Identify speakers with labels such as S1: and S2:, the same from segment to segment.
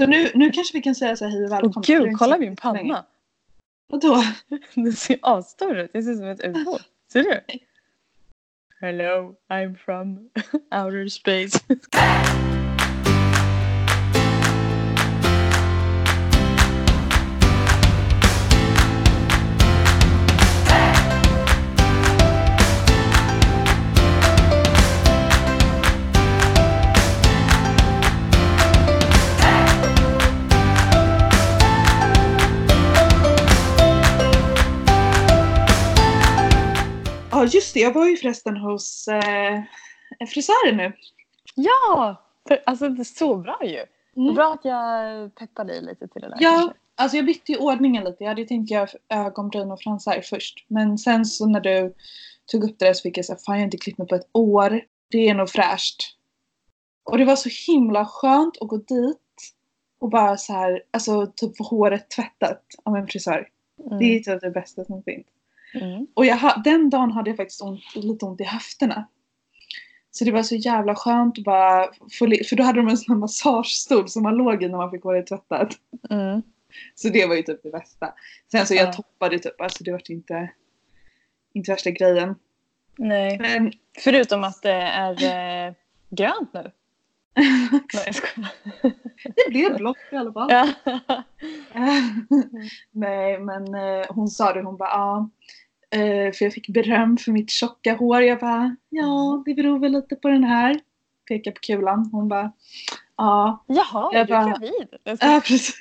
S1: Så nu, nu kanske vi kan säga så här hej och välkommen.
S2: Åh gud, kolla min panna.
S1: Vadå?
S2: Den ser asstor ut. Jag ser ut som ett UFO. Ser du? Hello, I'm from outer space.
S1: Ja just det, jag var ju förresten hos eh, frisören nu.
S2: Ja! För, alltså det är så bra ju.
S1: Mm.
S2: Bra att jag peppar dig lite till det där.
S1: Ja,
S2: kanske.
S1: alltså jag bytte ju ordningen lite. Jag hade ju tänkt göra ögonbryn och fransar först. Men sen så när du tog upp det där så fick jag säga fan jag har inte klippt mig på ett år. Det är nog fräscht. Och det var så himla skönt att gå dit och bara så här, alltså typ få håret tvättat av en frisör. Det är
S2: Mm.
S1: typ det bästa som finns.
S2: Mm.
S1: Och jag, den dagen hade jag faktiskt ont, lite ont i höfterna. Så det var så jävla skönt att bara få, för då hade de en sån här massagestol som man låg i när man fick håret tvättat.
S2: Mm.
S1: Så det var ju typ det bästa. Sen så jag
S2: Ja.
S1: toppade typ, alltså det var inte, inte värsta grejen.
S2: Nej.
S1: Men
S2: Förutom att det är eh, grönt nu. Nej, jag skojar.
S1: det blev blått i alla fall.
S2: Ja.
S1: Nej men eh, hon sa det, hon bara ja. För jag fick beröm för mitt tjocka hår. Jag bara ja det beror väl lite på den här. Pekar på kulan. Hon bara ja.
S2: Jaha,
S1: Jag
S2: är du
S1: bara-
S2: gravid? Jag
S1: Ja precis.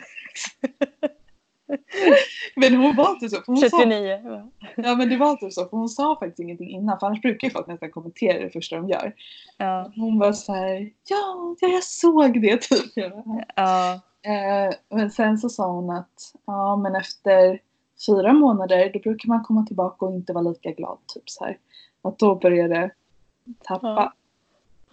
S1: men hon var inte så. Hon sa,
S2: 39. va?
S1: ja men det var typ så. För hon sa faktiskt ingenting innan. För annars brukar ju folk nästan kommentera det första de gör.
S2: Ja.
S1: Hon var så här, ja, ja jag såg det typ. Bara,
S2: ja.
S1: Eh, men sen så sa hon att ja men efter fyra månader då brukar man komma tillbaka och inte vara lika glad. Typ så här. Att då börjar det tappa.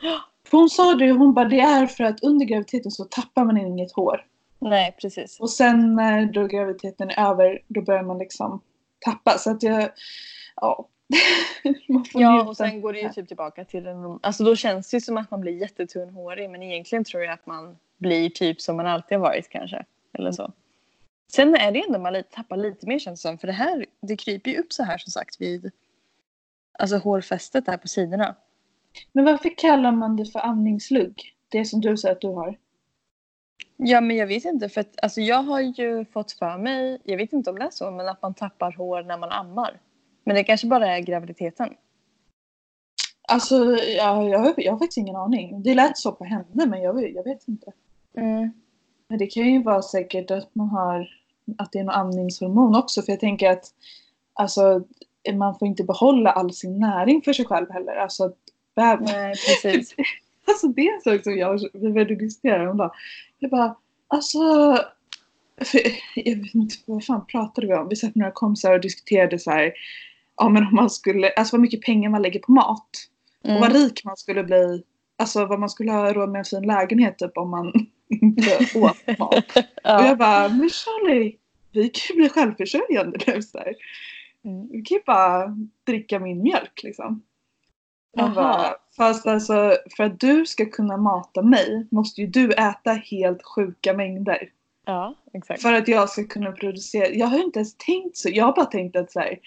S2: Ja.
S1: För hon sa det, hon bara det är för att under graviditeten så tappar man inget hår.
S2: Nej, precis.
S1: Och sen när då graviditeten är över då börjar man liksom tappa. Så att jag, ja.
S2: Ja, och sen går det ju typ tillbaka till en... Alltså då känns det ju som att man blir jättetunnhårig men egentligen tror jag att man blir typ som man alltid har varit kanske. Eller så. Sen är det ändå man lite, tappar lite mer känns det som. För det här, det kryper ju upp så här som sagt vid alltså hårfästet där på sidorna.
S1: Men varför kallar man det för amningslugg? Det som du säger att du har.
S2: Ja men jag vet inte för att alltså jag har ju fått för mig, jag vet inte om det är så, men att man tappar hår när man ammar. Men det kanske bara är graviditeten.
S1: Alltså, ja, jag, har- jag har faktiskt ingen aning. Det lät så på henne, men jag, jag vet inte.
S2: Mm.
S1: Men det kan ju vara säkert att man har att det är något amningshormon också. För jag tänker att alltså, man får inte behålla all sin näring för sig själv heller. Alltså, bäv-
S2: Nej precis.
S1: alltså det är en sak som jag, vi började diskutera häromdagen. Jag bara, alltså. För, jag vet inte, vad fan pratade vi om? Vi satt med några kompisar och diskuterade så här. Ja men om man skulle, alltså vad mycket pengar man lägger på mat. Och vad
S2: Mm.
S1: rik man skulle bli. Alltså vad man skulle ha råd med en fin lägenhet typ om man inte åt mat. Och
S2: Ja.
S1: jag bara, men Charlie, vi kan ju bli självförsörjande nu så här.
S2: Mm.
S1: Vi kan ju bara dricka min mjölk liksom. Bara, fast alltså för att du ska kunna mata mig måste ju du äta helt sjuka mängder.
S2: ja, exakt.
S1: För att jag ska kunna producera. Jag har ju inte ens tänkt så. Jag har bara tänkt att så här,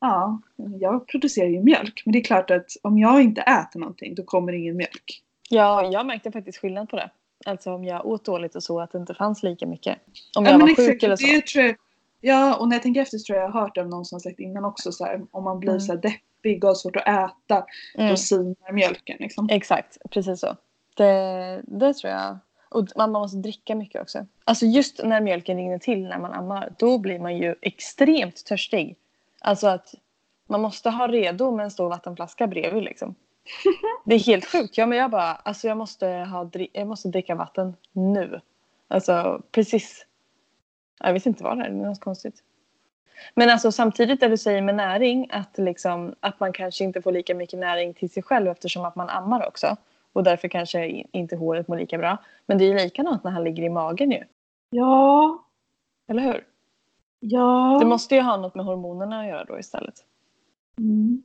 S1: ja, jag producerar ju mjölk. Men det är klart att om jag inte äter någonting då kommer det ingen mjölk.
S2: Ja, jag märkte faktiskt skillnad på det. Alltså om jag åt dåligt och så att det inte fanns lika mycket. Om
S1: Ja,
S2: jag
S1: men
S2: var sjuk
S1: exakt,
S2: eller så.
S1: Det tror jag, ja, och när jag tänker efter så tror jag jag har hört av någon som sagt innan också så här, om man blir
S2: Mm.
S1: så här deppig och har svårt att äta
S2: Mm.
S1: då sinar mjölken liksom.
S2: Exakt, precis så. Det, det tror jag. Och man man måste dricka mycket också. Alltså just när mjölken rinner till när man ammar, då blir man ju extremt törstig. Alltså att man måste ha redo med en stor vattenflaska bredvid liksom. Det är helt sjukt. Ja, men jag bara, alltså jag måste, ha, jag måste dricka vatten nu. Alltså precis. Jag vet inte vad det är, det är något konstigt. Men alltså samtidigt det du säger med näring, att, liksom, att man kanske inte får lika mycket näring till sig själv eftersom att man ammar också. Och därför kanske inte håret mår lika bra. Men det är ju likadant när han ligger i magen ju.
S1: Ja,
S2: Eller hur?
S1: ja.
S2: Det måste ju ha något med hormonerna att göra då istället.
S1: Mm.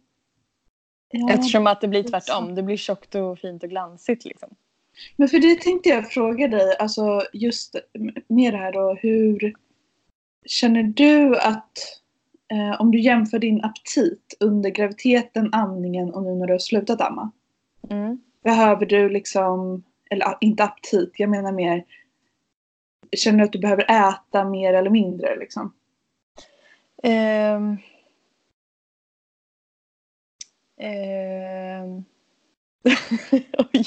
S1: Ja,
S2: Eftersom att det blir tvärtom. Det blir tjockt och fint och glansigt liksom.
S1: Men för det tänkte jag fråga dig, alltså just med det här då, hur känner du att eh, om du jämför din aptit under graviditeten, amningen och nu när du har slutat amma.
S2: Mm.
S1: Behöver du liksom, eller ah, inte aptit, jag menar mer Känner du att du behöver äta mer eller mindre liksom?
S2: Ehm. Ehm. Oj,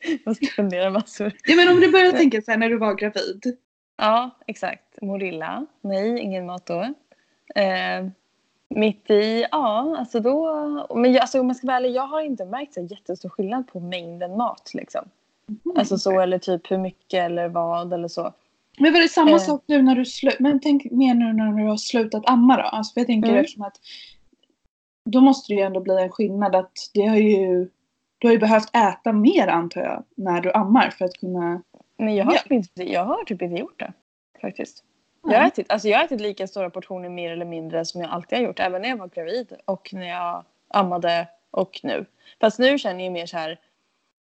S2: jag måste fundera massor.
S1: Ja men om du börjar tänka så här när du var gravid.
S2: Ja, exakt. Morilla. Nej, ingen mat då. Ehm. Mitt i, ja, alltså då... Men jag, alltså, om man ska vara ärlig, jag har inte märkt så jättestor skillnad på mängden mat. Liksom.
S1: Mm,
S2: Alltså så, eller typ hur mycket eller vad eller så.
S1: Men var det samma
S2: Eh.
S1: sak nu när du slut... Men tänk mer nu när du har slutat amma då. Alltså jag tänker
S2: Mm.
S1: eftersom att då måste det ju ändå bli en skillnad att det har ju du har ju behövt äta mer antar jag när du ammar för att kunna
S2: Men jag har,
S1: Ja.
S2: typ inte, jag har typ inte gjort det. Faktiskt. Jag har, ätit, alltså jag har ätit lika stora portioner mer eller mindre som jag alltid har gjort. Även när jag var gravid och när jag ammade och nu. Fast nu känner jag mer så här.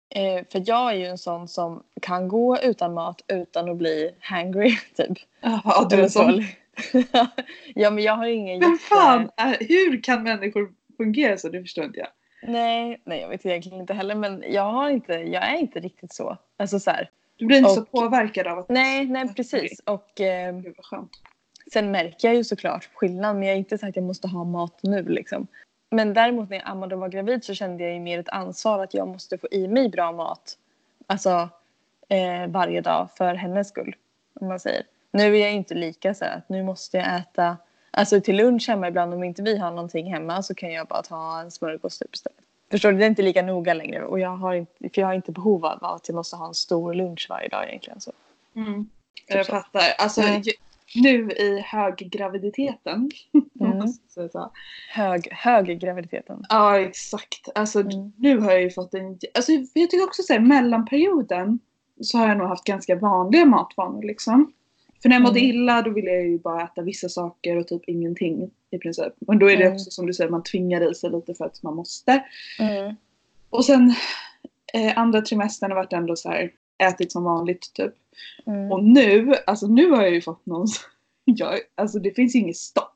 S2: Eh, för jag är ju en sån som kan gå utan mat utan att bli hangry typ.
S1: Jaha, du är
S2: Eller
S1: sån.
S2: Ja men jag har ingen
S1: Men
S2: jätte-
S1: fan, hur kan människor fungera så? Det förstår inte jag.
S2: Nej, nej jag vet egentligen inte heller men jag har inte, jag är inte riktigt så. Alltså så här.
S1: Du blir inte så
S2: Och-
S1: påverkad av att...
S2: Nej, nej precis. Och eh,
S1: Gud vad skönt.
S2: Sen märker jag ju såklart skillnad men jag är inte så att jag måste ha mat nu liksom. Men däremot när jag ammade och var gravid så kände jag ju mer ett ansvar att jag måste få i mig bra mat. Alltså eh, varje dag för hennes skull. Om man säger. Nu är jag inte lika så här att nu måste jag äta. Alltså till lunch hemma ibland om inte vi har någonting hemma så kan jag bara ta en smörgås typ istället. Förstår du? Det är inte lika noga längre och jag har inte, för jag har inte behov av att jag måste ha en stor lunch varje dag egentligen. Så.
S1: Mm. Jag
S2: Typ så.
S1: fattar. Alltså
S2: Mm.
S1: ju- nu i höggraviditeten.
S2: Mm. Hög, hög i graviditeten.
S1: Ja exakt. Alltså
S2: Mm.
S1: nu har jag ju fått en... Alltså jag tycker också såhär mellanperioden så har jag nog haft ganska vanliga matvanor liksom. För när jag mådde
S2: Mm.
S1: illa då ville jag ju bara äta vissa saker och typ ingenting i princip. Men då är det
S2: Mm.
S1: också som du säger, man tvingar i sig lite för att man måste.
S2: Mm.
S1: Och sen eh, andra trimestern har varit ändå så här ätit som vanligt typ.
S2: Mm.
S1: Och nu, alltså nu har jag ju fått någon... Jag, alltså det finns inget stopp.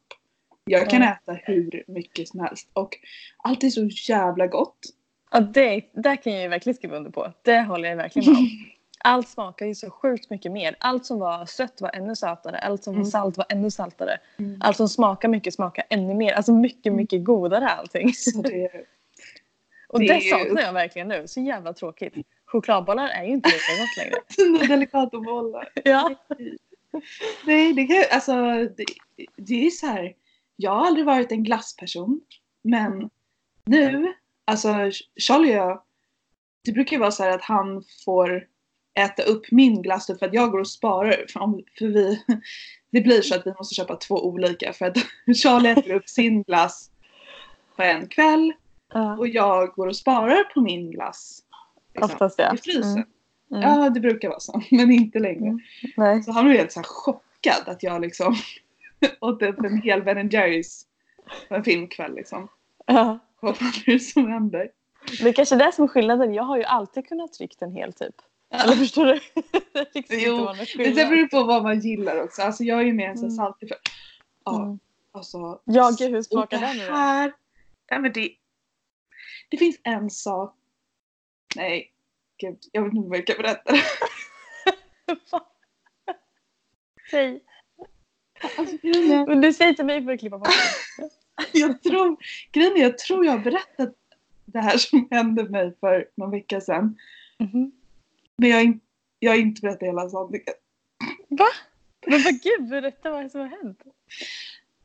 S1: Jag kan
S2: Mm.
S1: äta hur mycket som helst och allt är så jävla gott.
S2: Ja, det, där kan jag ju verkligen skriva under på. Det håller jag verkligen med om. Allt smakar ju så sjukt mycket mer. Allt som var sött var ännu sötare. Allt som var
S1: Mm.
S2: salt var ännu saltare.
S1: Mm.
S2: Allt som smakar mycket smakar ännu mer. Alltså mycket, mycket godare allting.
S1: Det,
S2: Och
S1: det
S2: det,
S1: är ju-
S2: saknar jag verkligen nu. Så jävla tråkigt. Chokladbollar är ju inte lika gott längre.
S1: Sina delicatobollar.
S2: Ja.
S1: Nej, det kan alltså det, det är så här. Jag har aldrig varit en glassperson. Men nu, alltså Charlie och jag. Det brukar ju vara så här att han får äta upp min glass för att jag går och sparar. För, om, för vi, det blir så att vi måste köpa två olika. För att Charlie äter upp sin glass på en kväll. Och jag går och sparar på min glass. liksom,
S2: Oftast ja.
S1: I frysen.
S2: Mm. Mm.
S1: Ja, det brukar vara så. Men inte längre.
S2: Mm.
S1: Så han blev helt så chockad att jag liksom åt upp en hel Ben Jerrys på en filmkväll liksom.
S2: Ja.
S1: Vad fan är det som händer?
S2: Det är kanske det som är skillnaden. Jag har ju alltid kunnat trycka en hel typ. Eller förstår du? det liksom
S1: Jo, det beror på vad man gillar också. Alltså jag är ju mer en sån
S2: Mm.
S1: saltig för... Ja,
S2: Mm.
S1: alltså.
S2: Jag, hur
S1: och
S2: smakar
S1: det
S2: den nu då?
S1: här... Ja, men det... Det finns en sak... Nej, gud. Jag vet inte vad jag kan berätta.
S2: Säg.
S1: Alltså,
S2: Men du säger till mig för att klippa bort det.
S1: jag tror, grejen är, jag tror jag har berättat det här som hände mig för någon vecka sedan.
S2: Mhm.
S1: Men jag jag har inte berättat hela sanningen.
S2: Va? Men vad gud, berätta vad som har hänt.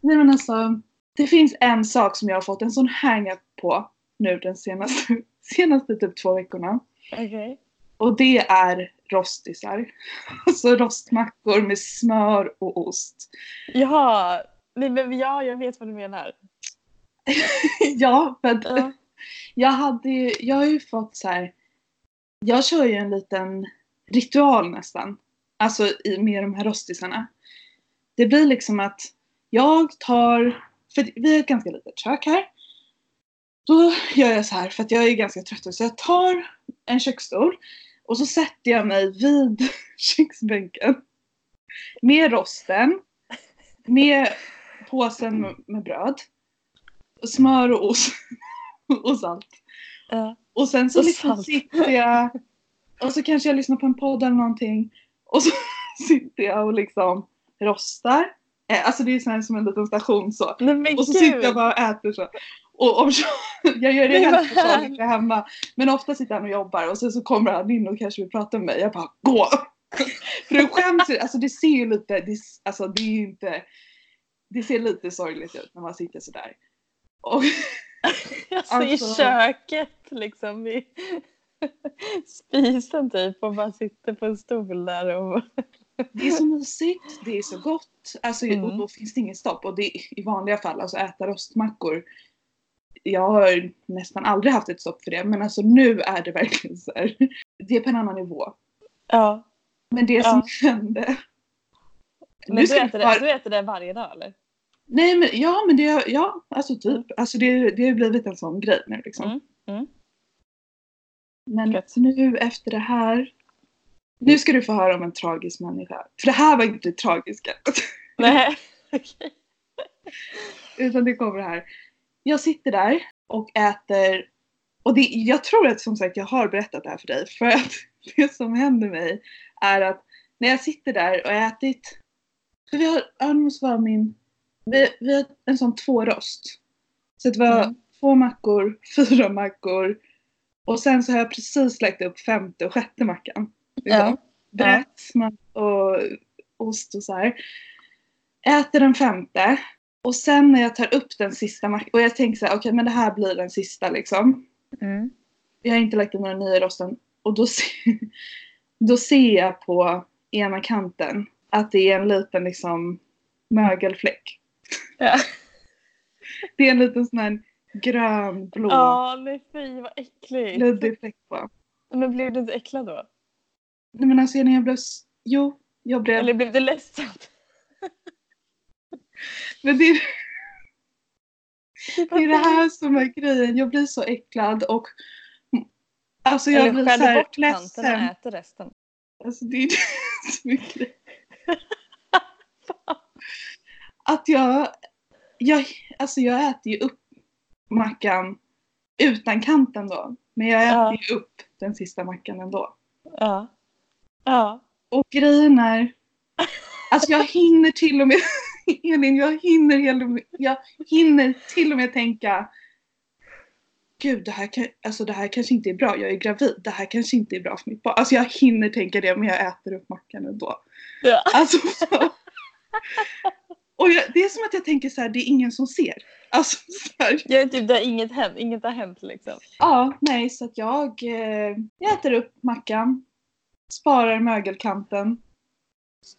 S1: Nej men alltså, det finns en sak som jag har fått en sån hang-up på nu den senaste, senaste typ två veckorna.
S2: Okej.
S1: Och det är rostisar. Alltså rostmackor med smör och ost.
S2: Jaha. Nej, men ja, jag vet vad du menar.
S1: ja, att
S2: Ja.
S1: jag hade ju, jag har ju fått så här. Jag kör ju en liten ritual nästan. Alltså i, med de här rostisarna. Det blir liksom att jag tar, för vi har ett ganska litet kök här. Då gör jag så här för att jag är ganska trött så jag tar en köksstol Och så sätter jag mig vid köksbänken. Med rosten. Med påsen med- med bröd. Smör och ost. Och salt.
S2: Ja.
S1: Och sen så
S2: Och
S1: liksom sitter jag. Och så kanske jag lyssnar på en podd eller någonting. Och så sitter jag och liksom rostar. Eh, Alltså det är så här som en liten station så.
S2: Men
S1: Och så
S2: gud.
S1: sitter jag bara och äter så. Och om jag gör det helst hemma. Men ofta sitter han och jobbar och sen så kommer han in och kanske vill prata med mig. Jag bara gå! För det skäms ju. Alltså det ser ju lite, det, alltså det är ju inte. Det ser lite sorgligt ut när man sitter sådär. Och,
S2: Alltså,
S1: Alltså-
S2: i köket liksom. I spisen typ och bara sitter på en stol där och...
S1: det är så mysigt, det är så gott. Alltså,
S2: Mm.
S1: Och då finns det ingen stopp. Och det, i vanliga fall, alltså äta rostmackor. Jag har nästan aldrig haft ett stopp för det. Men alltså nu är det verkligen så här. Det är på en annan nivå.
S2: Ja.
S1: Men det som hände.
S2: Men
S1: Nu
S2: du äter,
S1: bara-
S2: det, du äter det varje dag eller?
S1: Nej men ja men det, ja alltså typ. Alltså det, det har blivit en sån grej nu liksom.
S2: Mm, mm.
S1: Men
S2: Gött.
S1: nu efter det här. Nu ska du få höra om en tragisk människa. För det här var inte det tragiska.
S2: Nej.
S1: Utan det kommer här. Jag sitter där och äter. Och det, jag tror att som sagt jag har berättat det här för dig. För att det som händer mig är att när jag sitter där och ätit. För vi har, ja, det måste vara min. Vi, vi har en sån tvårost. Så det var
S2: Mm.
S1: två mackor, fyra mackor. Och sen så har jag precis lagt upp femte och sjätte mackan. Liksom.
S2: Ja.
S1: Brett smak och ost och så här. Äter den femte. Och sen när jag tar upp den sista mackan. Och jag tänker så här, okej men det här blir den sista liksom.
S2: Mm.
S1: Jag har inte lagt in några nya rosten. Och då ser, då ser jag på ena kanten att det är en liten liksom mögelfläck.
S2: Ja.
S1: Det är en liten sån här grön, blå,
S2: Ja, nej fy vad äckligt.
S1: luddig fläck på.
S2: Men blev du inte äcklad då?
S1: Nej men alltså när jag blev... Jo, jag blev...
S2: Eller blev du ledsen?
S1: Men det, det är det här som är grejen. Jag blir så äcklad och... Alltså jag
S2: Eller
S1: blir så här
S2: bort kanten och
S1: ledsen.
S2: äter resten?
S1: Alltså det är så mycket. Att jag, jag, alltså jag äter ju upp mackan utan kanten då. Men jag äter
S2: Ja.
S1: ju upp den sista mackan ändå.
S2: Ja. Ja.
S1: Och grejen är, alltså jag hinner till och med, Elin, jag hinner, jag hinner till och med tänka Gud, det här, kan, alltså det här kanske inte är bra. Jag är gravid. Det här kanske inte är bra för mitt barn. Alltså jag hinner tänka det men jag äter upp mackan ändå.
S2: ja.
S1: Alltså, så. Och jag, det är som att jag tänker så här, det är ingen som ser. Alltså så här,
S2: Jag är typ där inget hänt, inget har hänt liksom.
S1: ja, nej, så att jag, eh, jag äter upp mackan, sparar mögelkanten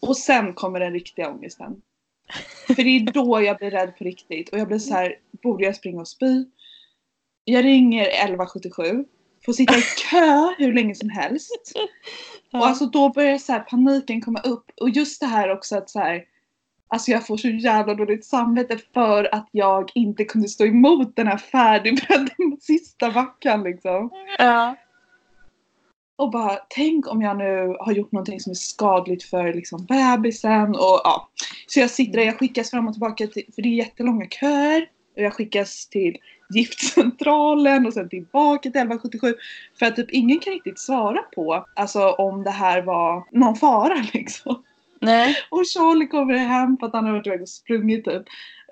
S1: och sen kommer den riktiga ångesten. För det är då jag blir rädd på riktigt och jag blir så här, borde jag springa och spy? Jag ringer 1177, får sitta i kö hur länge som helst. Och alltså då börjar så här paniken komma upp. Och just det här också att så här, Alltså jag får så jävla dåligt samvete för att jag inte kunde stå emot den här färdigbredda sista mackan liksom.
S2: ja.
S1: Och bara tänk om jag nu har gjort någonting som är skadligt för liksom bebisen och ja. Så jag sitter där, jag skickas fram och tillbaka till, för det är jättelånga köer. Och jag skickas till giftcentralen och sen tillbaka till 1177. För att typ ingen kan riktigt svara på alltså om det här var någon fara liksom.
S2: Nej.
S1: Och Charlie kommer hem för att han har varit iväg och sprungit typ.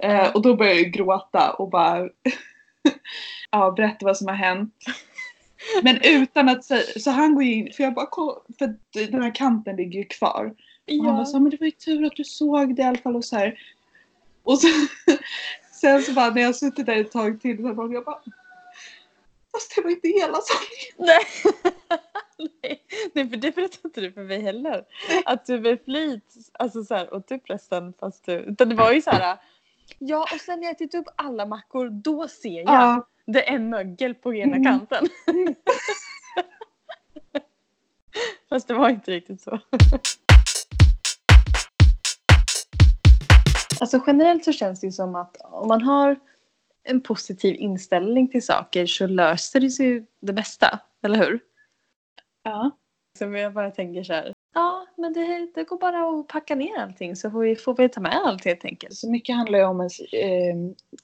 S1: Eh, och då börjar jag gråta och bara ja, berätta vad som har hänt. Men utan att säga, så han går in, för jag bara för den här kanten ligger ju kvar. Och han bara så, men det var ju tur att du såg det i alla fall och så här. Och så, sen så bara när jag suttit där ett tag till så bara, jag bara Fast det var inte hela sanningen.
S2: Nej. Nej. Nej, för det berättade inte du för mig heller. Att du med flit alltså så här, åt upp resten fast du... Utan det var ju så här. Ja, och sen när jag ätit upp alla mackor, då ser jag.
S1: Ja.
S2: Det är en mögel på ena
S1: Mm.
S2: kanten. Fast det var inte riktigt så. Alltså generellt så känns det ju som att om man har en positiv inställning till saker så löser det sig det bästa, eller hur?
S1: Ja.
S2: Så jag bara tänker så här. Ja, men det, det går bara att packa ner allting så får vi, får vi ta med allt helt enkelt.
S1: Så mycket handlar ju om ens eh,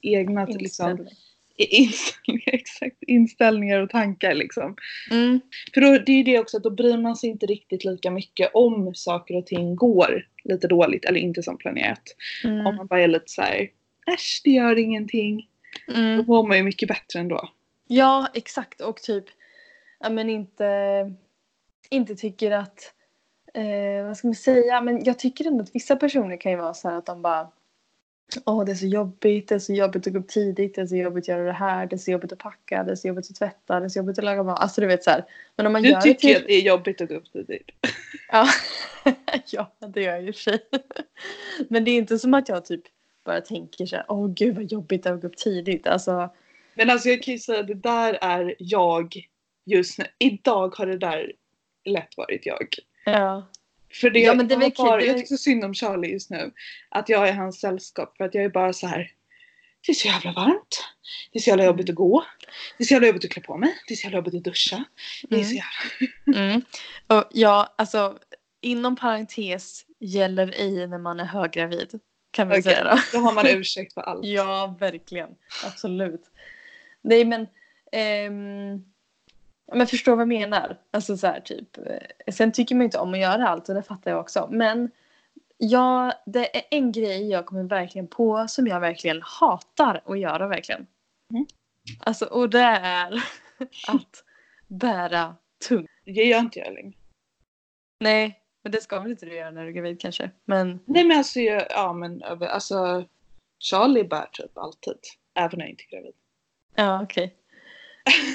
S1: egna liksom,
S2: Inställning.
S1: inställningar, exakt, inställningar och tankar liksom.
S2: Mm.
S1: För då, det är ju det också att då bryr man sig inte riktigt lika mycket om saker och ting går lite dåligt eller inte som planerat. Om
S2: Mm.
S1: man bara är lite såhär, äsch det gör ingenting. Då
S2: Mm.
S1: mår man ju mycket bättre ändå.
S2: Ja, exakt. Och typ, ja men inte, inte tycker att, eh, vad ska man säga, men jag tycker ändå att vissa personer kan ju vara så här att de bara, åh det är så jobbigt, det är så jobbigt att gå upp tidigt, det är så jobbigt att göra det här, det är så jobbigt att packa, det är så jobbigt att tvätta, det är så jobbigt att laga mat. Alltså du vet så här. Men om man
S1: Du
S2: gör
S1: tycker ju
S2: det
S1: att det är jobbigt att gå upp tidigt.
S2: Ja. ja, det gör jag för sig. Men det är inte som att jag typ bara tänker så här, åh gud vad jobbigt att gå upp tidigt. Alltså,
S1: Men alltså jag kan ju säga att det där är jag just nu. Idag har det där lätt varit jag.
S2: ja.
S1: För det,
S2: Ja, men det
S1: jag, bara, jag tycker så synd om Charlie just nu. Att jag är hans sällskap. För att jag är bara så här. Det är så jävla varmt. Det är så jävla jobbigt att gå. Det är så jävla jobbigt att klä på mig. Det är så jävla jobbigt att duscha. Det är så
S2: Mm.
S1: jävla...
S2: Mm. Och ja, alltså inom parentes gäller ej när man är höggravid. Kan vi
S1: Okej.
S2: säga då.
S1: Då har man ursäkt för allt.
S2: Ja, verkligen. Absolut. Nej, men... ehm, men förstår vad jag menar. Alltså så här typ. eh, Sen tycker man inte om att göra allt och det fattar jag också. Men ja, det är en grej jag kommer verkligen på som jag verkligen hatar att göra verkligen.
S1: Mm.
S2: Alltså, och det är att bära tungt.
S1: Det gör inte jag längre.
S2: Nej, men det ska väl inte du göra när du är gravid kanske. Men
S1: Nej men alltså, jag, ja men alltså. Charlie bär typ alltid. Även när jag inte är gravid.
S2: ja, okej.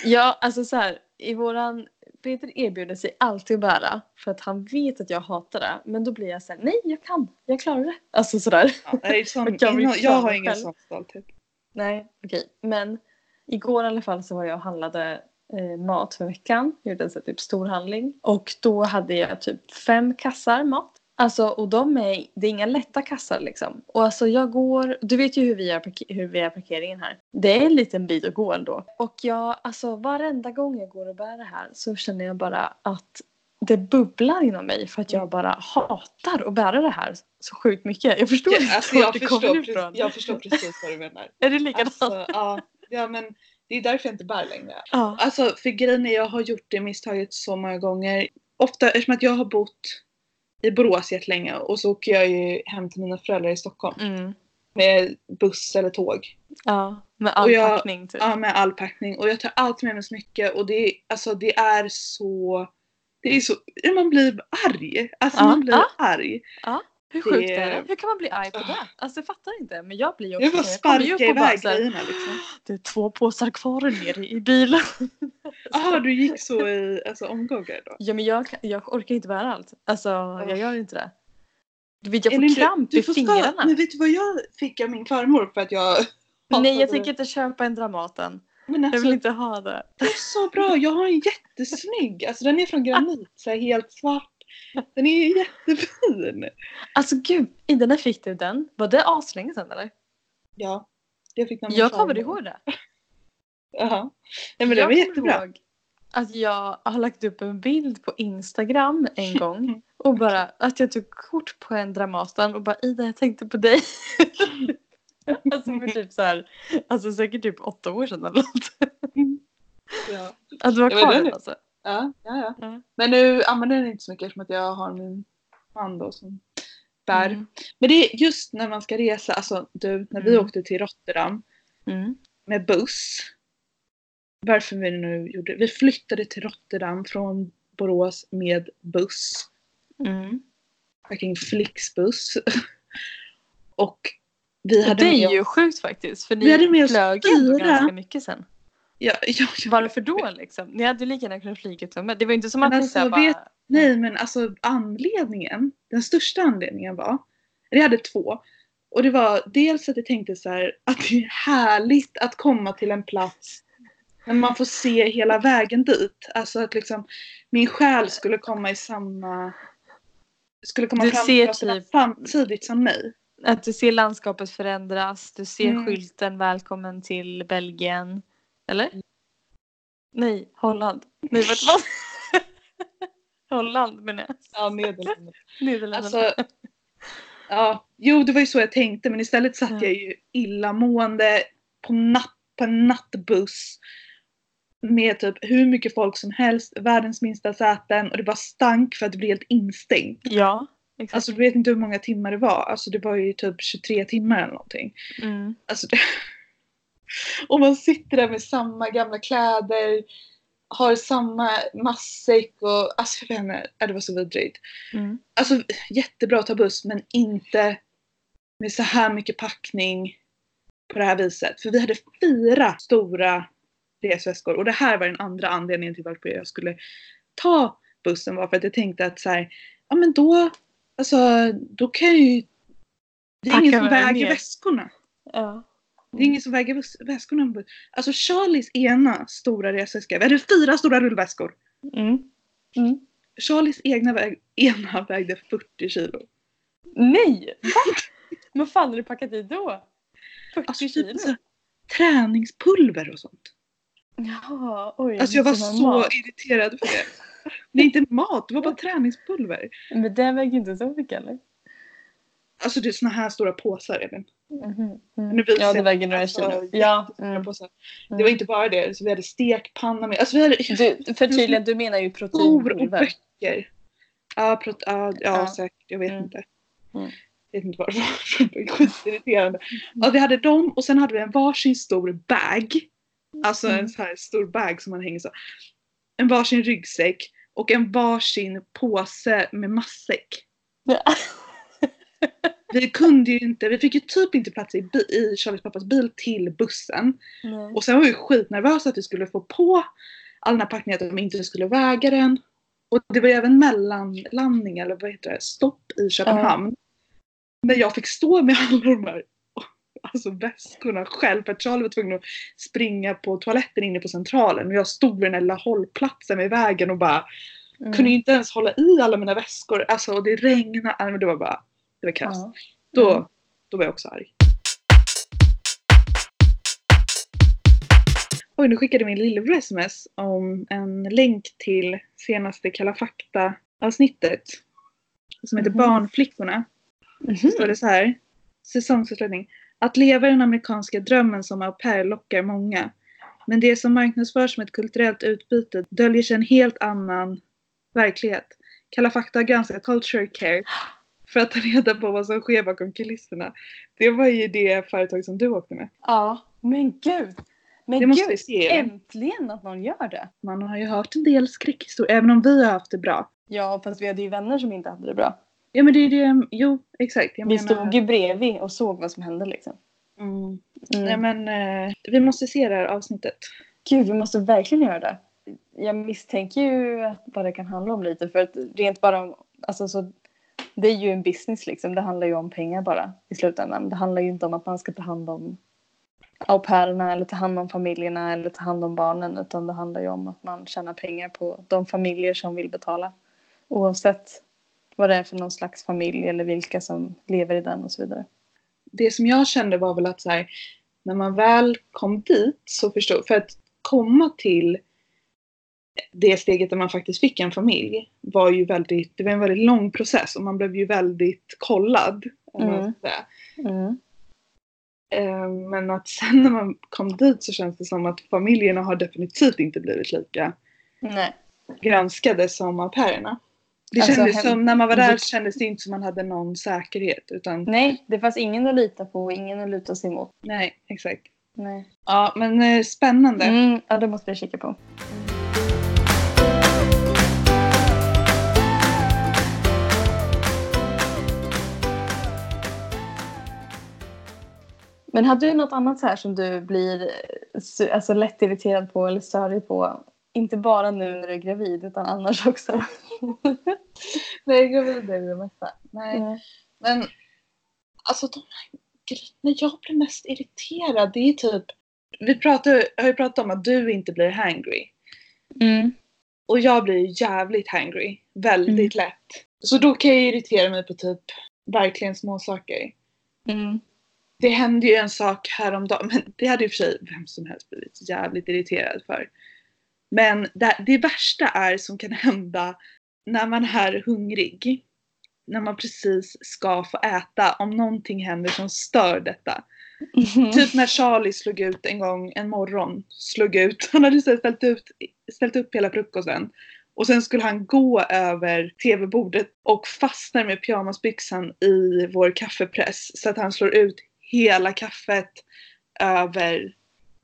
S2: Ja, alltså så här. I våran... Peter erbjuder sig alltid att bära för att han vet att jag hatar det. Men då blir jag så här, nej jag kan, jag klarar det. Alltså sådär.
S1: Ja, är sån,
S2: jag vill
S1: jag, har ingen sån stolthet.
S2: Nej, okej. Men igår i alla fall så var jag och handlade eh, mat för veckan. Gjorde en sån typ storhandling. Och då hade jag typ fem kassar mat. Alltså och de är, det är inga lätta kassar liksom. Och alltså jag går, du vet ju hur vi, gör, hur vi har parkeringen här. Det är en liten bit att gå ändå. Och jag, alltså varenda gång jag går och bär det här så känner jag bara att det bubblar inom mig för att jag bara hatar att bära det här så sjukt mycket. Jag förstår inte
S1: Ja, alltså,
S2: vart
S1: jag,
S2: det
S1: förstår,
S2: kommer
S1: precis,
S2: ifrån.
S1: jag förstår precis vad du menar.
S2: Är det likadant?
S1: Alltså, ja, ja men det är därför jag inte bär längre.
S2: ja.
S1: Alltså för grejen är jag har gjort det misstaget så många gånger. Ofta eftersom att jag har bott i Borås jättelänge och så åker jag ju hem till mina föräldrar i Stockholm
S2: Mm.
S1: med buss eller tåg.
S2: Ja, med all
S1: jag-
S2: packning typ.
S1: Ja, med all packning och jag tar alltid med mig smycke och det är, alltså, det är så det är så, man blir arg. Alltså
S2: Ja,
S1: man blir
S2: ja.
S1: arg.
S2: Hur sjukt
S1: det-
S2: är det? Hur kan man bli arg på det? Alltså jag fattar inte. Men jag blir ju också
S1: Jag bara.
S2: Jag
S1: sparkar iväg grejerna liksom.
S2: Det är två påsar kvar nere i bilen.
S1: Jaha, du gick så i alltså, omgångar då?
S2: Ja men jag, jag orkar inte bära allt. Alltså jag gör inte det. Du vet jag får
S1: Elin, du-
S2: kramp
S1: du
S2: i
S1: får
S2: fingrarna.
S1: Ska, men vet du vad jag fick av min farmor för att jag
S2: Nej jag tänker inte köpa en Dramaten.
S1: Men
S2: Jag
S1: alltså,
S2: vill inte ha det.
S1: det är så bra, jag har en jättesnygg, alltså den är från granit, så helt svart. Den är ju jättefin.
S2: Alltså gud, Ida när fick du den? Var det aslänge sedan eller?
S1: Ja, jag fick
S2: Jag kommer ihåg det.
S1: Jaha. Nej men
S2: jag
S1: var jättebra.
S2: ihåg att jag har lagt upp en bild på Instagram en gång och bara att jag tog kort på en Dramaten och bara Ida jag tänkte på dig. alltså för typ så här, alltså säkert typ åtta år sedan eller något.
S1: Ja.
S2: Att du
S1: men
S2: kvar
S1: den
S2: alltså.
S1: Ja, ja, ja.
S2: Ja.
S1: Men nu använder jag den inte så mycket eftersom att jag har min man då som bär.
S2: Mm.
S1: Men det är just när man ska resa, alltså du, när vi
S2: Mm.
S1: åkte till Rotterdam
S2: Mm.
S1: med buss. Varför vi nu gjorde Vi flyttade till Rotterdam från Borås med buss.
S2: Mm.
S1: Fucking Flixbuss. Och vi
S2: Och
S1: hade
S2: det är ju sjukt faktiskt för
S1: Vi hade med
S2: ni
S1: oss
S2: flög ändå ganska mycket sen.
S1: ja, ja, ja,
S2: Varför då liksom? Ni hade ju lika gärna kunnat flyga med. Det var inte som
S1: Men
S2: att ni
S1: alltså,
S2: bara...
S1: vet- Nej men alltså anledningen, den största anledningen var, eller jag hade två. Och det var dels att jag tänkte så här att det är härligt att komma till en plats när man får se hela vägen dit. Alltså att liksom min själ skulle komma i samma skulle komma
S2: Du
S1: fram
S2: ser typ-
S1: samtidigt som mig.
S2: Att du ser landskapet förändras, du ser
S1: Mm.
S2: skylten välkommen till Belgien. Eller? Nej, Holland. Nej, vart vad? Holland menar jag.
S1: Ja, Nederländerna.
S2: Nederländerna.
S1: Alltså, ja, jo det var ju så jag tänkte men istället satt
S2: Ja.
S1: jag ju illamående på, natt, på en nattbuss med typ hur mycket folk som helst, världens minsta säten och det bara stank för att det blev helt instängt.
S2: ja, exakt.
S1: Alltså du vet inte hur många timmar det var, alltså det var ju typ 23 timmar eller någonting.
S2: mm.
S1: Alltså det... Och man sitter där med samma gamla kläder, har samma matsäck och alltså jag vet inte, ja, det var så vidrigt.
S2: Mm.
S1: Alltså jättebra att ta buss men inte med så här mycket packning på det här viset. För vi hade fyra stora resväskor och det här var den andra anledningen till varför jag skulle ta bussen var för att jag tänkte att så här, ja men då, alltså då kan jag ju det är
S2: Packa
S1: ingen som väger väskorna.
S2: Ja.
S1: Det är ingen som väger väs- väskorna. Alltså Charlies ena stora resväska, vi hade fyra stora rullväskor.
S2: Mm. Mm.
S1: Charlies egna väg, ena vägde 40 kilo.
S2: Nej! Va? Vad fan har du packat i då? 40
S1: Alltså
S2: kilo?
S1: typ så här, träningspulver och sånt.
S2: Jaha, oj.
S1: Alltså jag var så
S2: mat.
S1: irriterad för det. Det är inte mat, det var bara träningspulver.
S2: Men det väger inte så mycket eller?
S1: Alltså det är såna här stora påsar Elin.
S2: Mhm.
S1: Nu
S2: Mm. Ja, det väger några
S1: alltså.
S2: Ja. Mm.
S1: Det var inte bara det, så vi hade stekpanna med. Alltså vi hade
S2: Du, förtydliga, du menar ju proteinpulver.
S1: böcker. Ja, prot- ja,
S2: ja,
S1: säkert. Jag vet
S2: Mm.
S1: inte.
S2: Mm.
S1: Jag vet inte varför. Skitirriterande. Ja, vi hade dem och sen hade vi en varsin stor bag. Alltså
S2: Mm.
S1: en så här stor bag som man hänger så. En varsin ryggsäck och en varsin påse med matsäck.
S2: Ja.
S1: Vi kunde ju inte, vi fick ju typ inte plats i, i Charlies pappas bil till bussen.
S2: Nej.
S1: Och sen var vi skitnervösa att vi skulle få på all den här packningen, att de inte skulle väga den. Och det var ju även mellanlandning, eller vad heter det, stopp i Köpenhamn. När jag fick stå med alla de här alltså väskorna själv för att Charlie var tvungen att springa på toaletten inne på centralen och jag stod vid den här lilla hållplatsen vid vägen och bara
S2: Mm.
S1: kunde inte ens hålla i alla mina väskor. Alltså och det regnade, det var bara, det var kass.
S2: Ja.
S1: Då,
S2: Mm.
S1: då var jag också arg. Oj, nu skickade min lillebror sms om en länk till senaste Kalla fakta avsnittet. Som heter
S2: Mhm.
S1: Barnflickorna. Så står det så här. Säsongsavslutning. Att leva den amerikanska drömmen som au pair lockar många. Men det som marknadsförs som ett kulturellt utbyte döljer sig en helt annan verklighet. Kalla fakta har granskat Culture Care för att ta reda på vad som sker bakom kulisserna. Det var ju det företag som du åkte med.
S2: Ja, men gud. Men
S1: Det måste
S2: gud,
S1: se.
S2: äntligen att någon gör det.
S1: Man har ju hört en del skräckhistorier, även om vi har haft det bra.
S2: Ja, fast vi hade ju vänner som inte hade det bra.
S1: Ja men det är det, jo exakt. Jag
S2: Vi
S1: menar-
S2: stod ju bredvid och såg vad som hände liksom.
S1: Mm.
S2: Mm.
S1: Nej men eh, vi måste se det här avsnittet.
S2: Gud, vi måste verkligen göra det. Jag misstänker ju att vad det kan handla om lite för att rent bara om, alltså så det är ju en business liksom. Det handlar ju om pengar bara i slutändan. Det handlar ju inte om att man ska ta hand om au pairerna eller ta hand om familjerna eller ta hand om barnen utan det handlar ju om att man tjänar pengar på de familjer som vill betala. Oavsett vad det är för någon slags familj eller vilka som lever i den och så vidare.
S1: Det som jag kände var väl att så här, när man väl kom dit så förstod, för att komma till det steget där man faktiskt fick en familj var ju väldigt, det var en väldigt lång process och man blev ju väldigt kollad.
S2: Mm. Mm.
S1: Eh, Men att sen när man kom dit så känns det som att familjerna har definitivt inte blivit lika
S2: Nej.
S1: granskade som au pairerna. Det
S2: Alltså,
S1: kändes som, när man var där
S2: Mm.
S1: kändes det inte som man hade någon säkerhet utan
S2: Nej, det fanns ingen att lita på och ingen att luta sig mot.
S1: nej, exakt.
S2: Nej.
S1: Ja men eh, spännande.
S2: Mm, ja, det måste vi kika på. Men hade du något annat så här som du blir eh, alltså, lätt irriterad på eller störig på? Inte bara nu när du är gravid utan annars också.
S1: Nej, gravid är det mesta. Nej.
S2: Mm.
S1: Men alltså de här grejerna jag blir mest irriterad det är typ vi pratar, har ju pratat om att du inte blir hangry.
S2: Mm.
S1: Och jag blir jävligt hangry. Väldigt lätt. Så då kan jag irritera mig på typ verkligen små saker.
S2: Mm.
S1: Det hände ju en sak häromdagen, men det hade och för sig vem som helst blivit jävligt irriterad för. Men det, det värsta är som kan hända när man är hungrig, när man precis ska få äta, om någonting händer som stör detta. Typ när Charlie slog ut en gång en morgon, slog ut, han hade ställt, ut, ställt upp hela frukosten och sen skulle han gå över tv-bordet och fastnar med pyjamasbyxan i vår kaffepress så att han slår ut hela kaffet över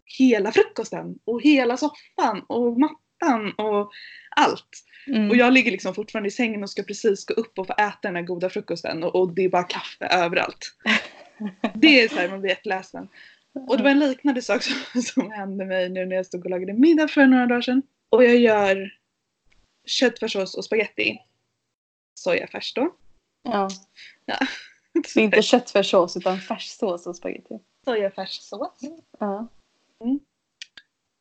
S1: hela frukosten och hela soffan och mattan och allt.
S2: Mm.
S1: Och jag ligger liksom fortfarande i sängen och ska precis gå upp och få äta den här goda frukosten och, och det är bara kaffe överallt. Det är såhär man blir jätteledsen. Och det var en liknande sak som, som hände mig nu när jag stod och lagade middag för några dagar sedan. Och jag gör köttfärssås och spaghetti. Sojafärs då.
S2: Ja.
S1: Ja.
S2: Så inte köttfärssås utan färssås och spagetti.
S1: Sojafärssås.
S2: Ja.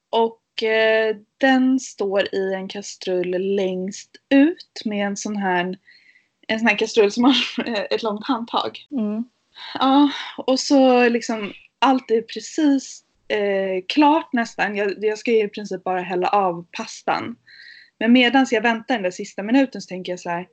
S1: Och eh, den står i en kastrull längst ut med en sån här en sån här kastrull som har ett långt handtag.
S2: Mm.
S1: Ja, och så liksom allt är precis eh, klart nästan. Jag, jag ska i princip bara hälla av pastan. Men medan jag väntar den där sista minuten så tänker jag så här.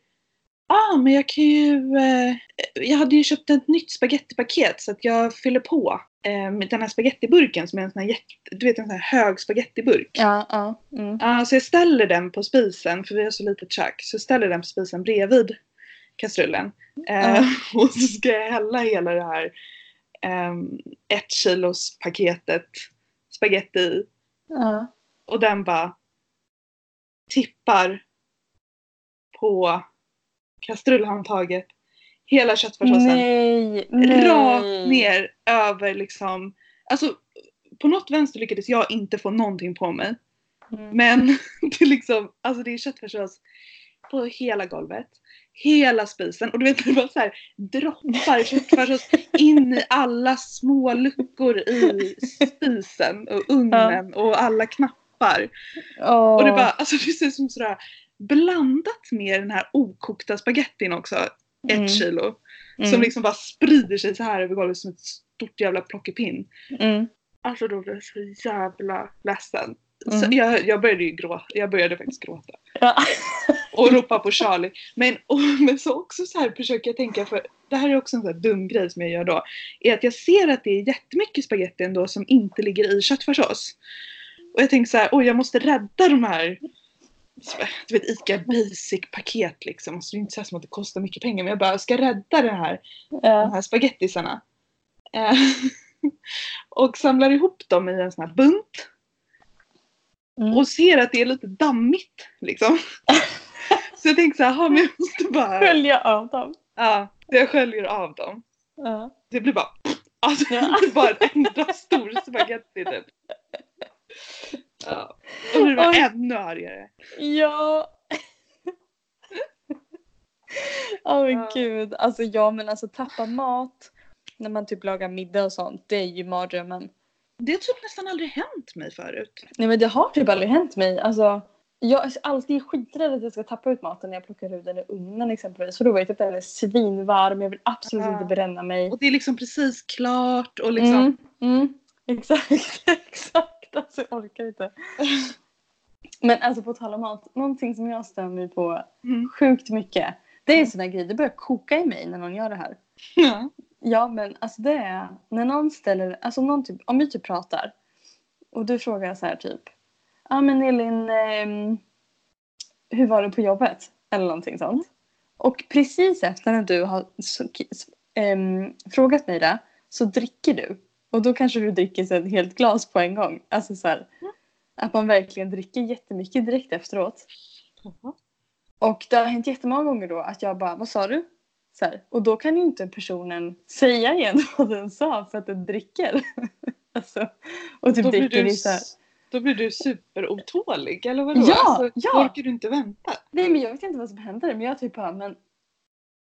S1: Ah, men jag kan ju... Eh, jag hade ju köpt ett nytt spagettipaket så att jag fyller på eh, med den här spagettiburken som är en sån här, jätte, du vet, en sån här hög spagettiburk.
S2: Ja, ja. Mm.
S1: Ja, så jag ställer den på spisen, för vi har så litet kök, så jag ställer den på spisen bredvid kastrullen. Eh,
S2: Ja.
S1: och så ska jag hälla hela det här um, ett kilos paketet spaghetti i.
S2: ja.
S1: Och den bara tippar på kastrullhandtaget. Hela köttfärssåsen
S2: Nej, nej.
S1: rakt ner över liksom. Alltså på något vänster lyckades jag inte få någonting på mig.
S2: Mm.
S1: Men det är liksom, alltså det är köttfärssås på hela golvet. Hela spisen och du vet det bara så här droppar köttfärssås in i alla små luckor i spisen och ugnen och alla knappar.
S2: Åh.
S1: Och det bara, alltså det ser ut som sådär blandat med den här okokta spagettin också. Ett
S2: Mm.
S1: kilo.
S2: Mm.
S1: Som liksom bara sprider sig så här över golvet som ett stort jävla plockepinn.
S2: Mm.
S1: Alltså då blev jag så jävla ledsen. Så
S2: Mm.
S1: jag, jag började ju gråta. Jag började faktiskt gråta.
S2: Ja.
S1: Och ropa på Charlie. Men, och, men så också så här försöker jag tänka, för det här är också en sån här dum grej som jag gör då. Är att jag ser att det är jättemycket spagetti ändå som inte ligger i köttfärssås. Och jag tänker så här, oj jag måste rädda de här du vet ICA basic paket liksom. Så det är inte så som att det kostar mycket pengar. Men jag bara, jag ska rädda det här de
S2: Ja.
S1: här spagettisarna. Eh, och samlar ihop dem i en sån här bunt.
S2: Mm.
S1: Och ser att det är lite dammigt liksom. Så jag tänkte så här, "Jaha, men jag måste bara...
S2: Skölja av dem.
S1: Ja, jag sköljer av dem.
S2: Ja.
S1: Det blir bara... Alltså
S2: Ja.
S1: det är bara en enda stor spagetti typ. Ja. Nu blir det ännu argare.
S2: Ja. Åh men
S1: Ja.
S2: gud. Alltså ja men alltså tappa mat när man typ lagar middag och sånt. Det är ju mardrömmen.
S1: Det har typ nästan aldrig hänt mig förut.
S2: Nej men det har typ aldrig hänt mig. Alltså, jag är alltid skiträdd att jag ska tappa ut maten när jag plockar ut den i ugnen exempelvis. För då vet jag att den är svinvarm. Jag vill absolut
S1: Ja.
S2: inte bränna mig.
S1: Och det är liksom precis klart och liksom...
S2: Mm, mm, exakt, exakt. Alltså jag orkar inte. Men alltså på tal om mat. Någonting som jag stör mig på
S1: Mm.
S2: sjukt mycket. Det är en sån där grej. Det börjar koka i mig när någon gör det här.
S1: Ja.
S2: Ja men alltså det är när någon ställer, alltså någon typ, om vi typ pratar och du frågar så här typ Ja ah, men Elin, ehm, hur var det på jobbet? Eller någonting sånt. Och precis efter när du har så, ehm, frågat mig det så dricker du. Och då kanske du dricker så ett helt glas på en gång. Alltså så här, att man verkligen dricker jättemycket direkt efteråt. Och det har hänt jättemånga gånger då att jag bara, vad sa du? Så här, och då kan ju inte personen säga igen vad den sa för att den dricker. alltså, och typ
S1: Då blir,
S2: dricker
S1: du,
S2: så här,
S1: då blir du superotålig eller vadå?
S2: Ja,
S1: alltså,
S2: ja.
S1: Orkar du inte vänta?
S2: Nej men jag vet inte vad som händer men jag typ bara, men